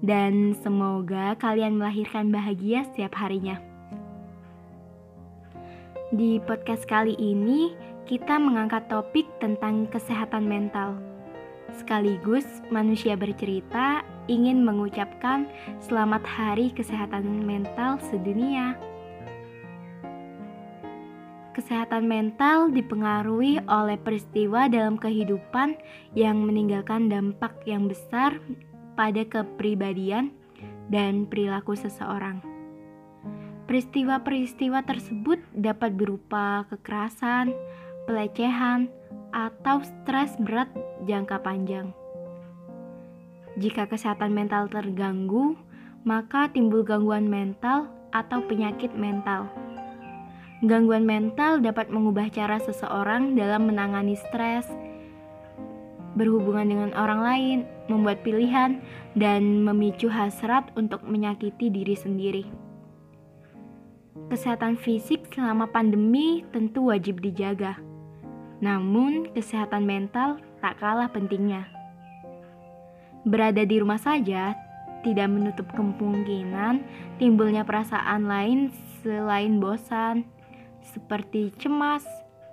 Dan semoga kalian melahirkan bahagia setiap harinya. Di podcast kali ini, kita mengangkat topik tentang kesehatan mental. Sekaligus manusia bercerita ingin mengucapkan selamat hari kesehatan mental sedunia. Kesehatan mental dipengaruhi oleh peristiwa dalam kehidupan yang meninggalkan dampak yang besar pada kepribadian dan perilaku seseorang. Peristiwa-peristiwa tersebut dapat berupa kekerasan, pelecehan, atau stres berat jangka panjang. Jika kesehatan mental terganggu, maka timbul gangguan mental atau penyakit mental. Gangguan mental dapat mengubah cara seseorang dalam menangani stres, berhubungan dengan orang lain, membuat pilihan, dan memicu hasrat untuk menyakiti diri sendiri. Kesehatan fisik selama pandemi tentu wajib dijaga namun, kesehatan mental tak kalah pentingnya. Berada di rumah saja tidak menutup kemungkinan timbulnya perasaan lain selain bosan, seperti cemas,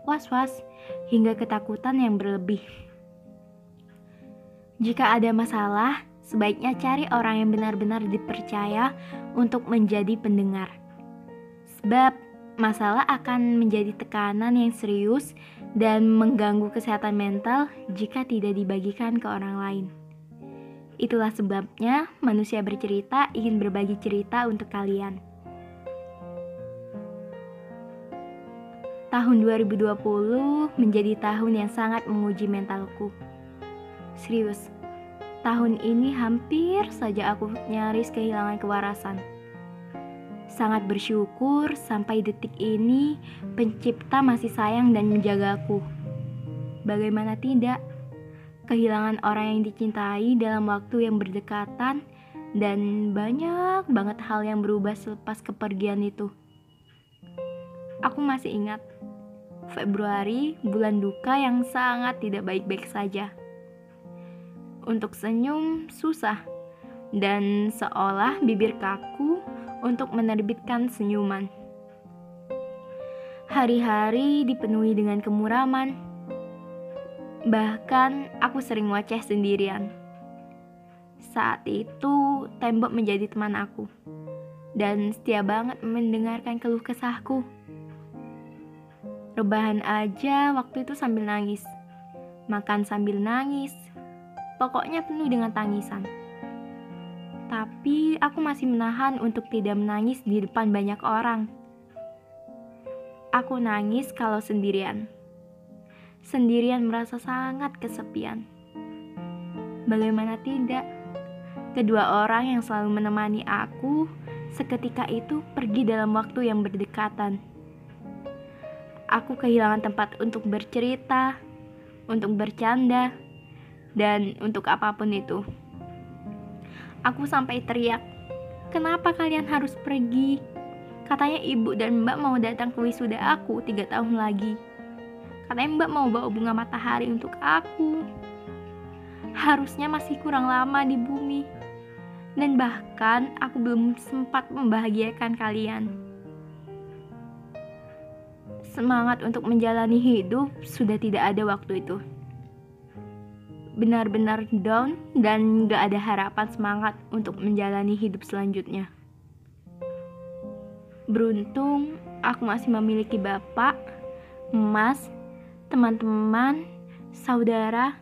was-was, hingga ketakutan yang berlebih. Jika ada masalah, sebaiknya cari orang yang benar-benar dipercaya untuk menjadi pendengar. Sebab masalah akan menjadi tekanan yang serius dan mengganggu kesehatan mental jika tidak dibagikan ke orang lain. Itulah sebabnya manusia bercerita ingin berbagi cerita untuk kalian. Tahun 2020 menjadi tahun yang sangat menguji mentalku. Serius, tahun ini hampir saja aku nyaris kehilangan kewarasan sangat bersyukur sampai detik ini pencipta masih sayang dan menjagaku. Bagaimana tidak? Kehilangan orang yang dicintai dalam waktu yang berdekatan dan banyak banget hal yang berubah selepas kepergian itu. Aku masih ingat Februari, bulan duka yang sangat tidak baik-baik saja. Untuk senyum susah dan seolah bibir kaku untuk menerbitkan senyuman. Hari-hari dipenuhi dengan kemuraman. Bahkan aku sering waceh sendirian. Saat itu tembok menjadi teman aku dan setia banget mendengarkan keluh kesahku. Rebahan aja waktu itu sambil nangis, makan sambil nangis, pokoknya penuh dengan tangisan. Tapi aku masih menahan untuk tidak menangis di depan banyak orang. Aku nangis kalau sendirian. Sendirian merasa sangat kesepian. Bagaimana tidak? Kedua orang yang selalu menemani aku seketika itu pergi dalam waktu yang berdekatan. Aku kehilangan tempat untuk bercerita, untuk bercanda, dan untuk apa pun itu. Aku sampai teriak, "Kenapa kalian harus pergi?" Katanya ibu dan mbak mau datang ke wisuda aku tiga tahun lagi. Katanya mbak mau bawa bunga matahari untuk aku. Harusnya masih kurang lama di bumi. Dan bahkan aku belum sempat membahagiakan kalian. Semangat untuk menjalani hidup sudah tidak ada waktu itu. Benar-benar down dan gak ada harapan semangat untuk menjalani hidup selanjutnya. Beruntung aku masih memiliki bapak, emas, teman-teman, saudara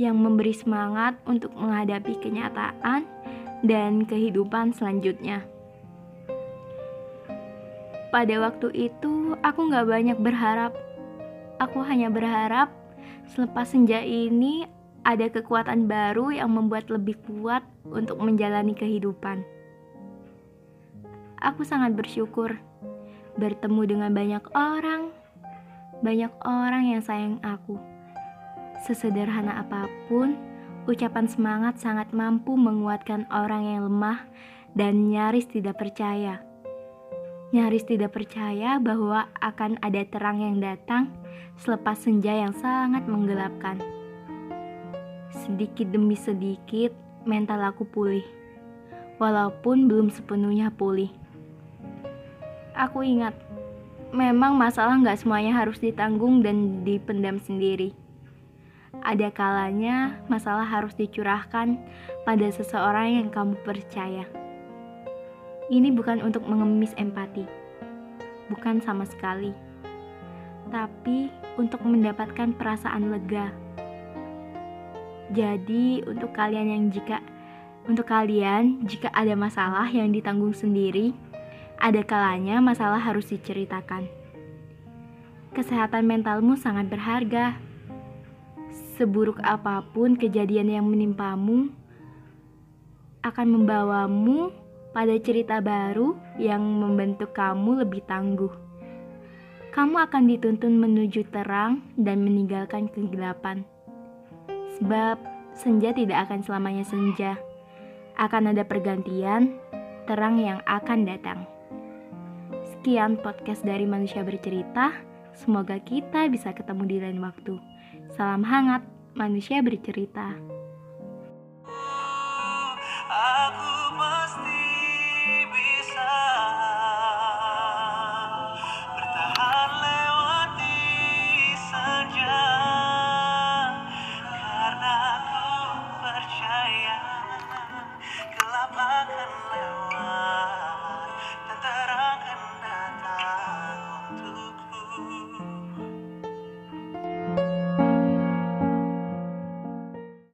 yang memberi semangat untuk menghadapi kenyataan dan kehidupan selanjutnya. Pada waktu itu, aku gak banyak berharap. Aku hanya berharap selepas senja ini ada kekuatan baru yang membuat lebih kuat untuk menjalani kehidupan. Aku sangat bersyukur bertemu dengan banyak orang, banyak orang yang sayang aku. Sesederhana apa pun, ucapan semangat sangat mampu menguatkan orang yang lemah dan nyaris tidak percaya. Nyaris tidak percaya bahwa akan ada terang yang datang selepas senja yang sangat menggelapkan. Sedikit demi sedikit, mental aku pulih, walaupun belum sepenuhnya pulih. Aku ingat, memang masalah nggak semuanya harus ditanggung dan dipendam sendiri. Ada kalanya masalah harus dicurahkan pada seseorang yang kamu percaya. Ini bukan untuk mengemis empati, bukan sama sekali, tapi untuk mendapatkan perasaan lega. Jadi, untuk kalian yang jika untuk kalian jika ada masalah yang ditanggung sendiri, ada kalanya masalah harus diceritakan. Kesehatan mentalmu sangat berharga. Seburuk apa pun kejadian yang menimpamu akan membawamu pada cerita baru yang membentuk kamu lebih tangguh. Kamu akan dituntun menuju terang dan meninggalkan kegelapan. Sebab senja tidak akan selamanya senja. Akan ada pergantian, terang yang akan datang. Sekian podcast dari Manusia Bercerita. Semoga kita bisa ketemu di lain waktu. Salam hangat, manusia bercerita.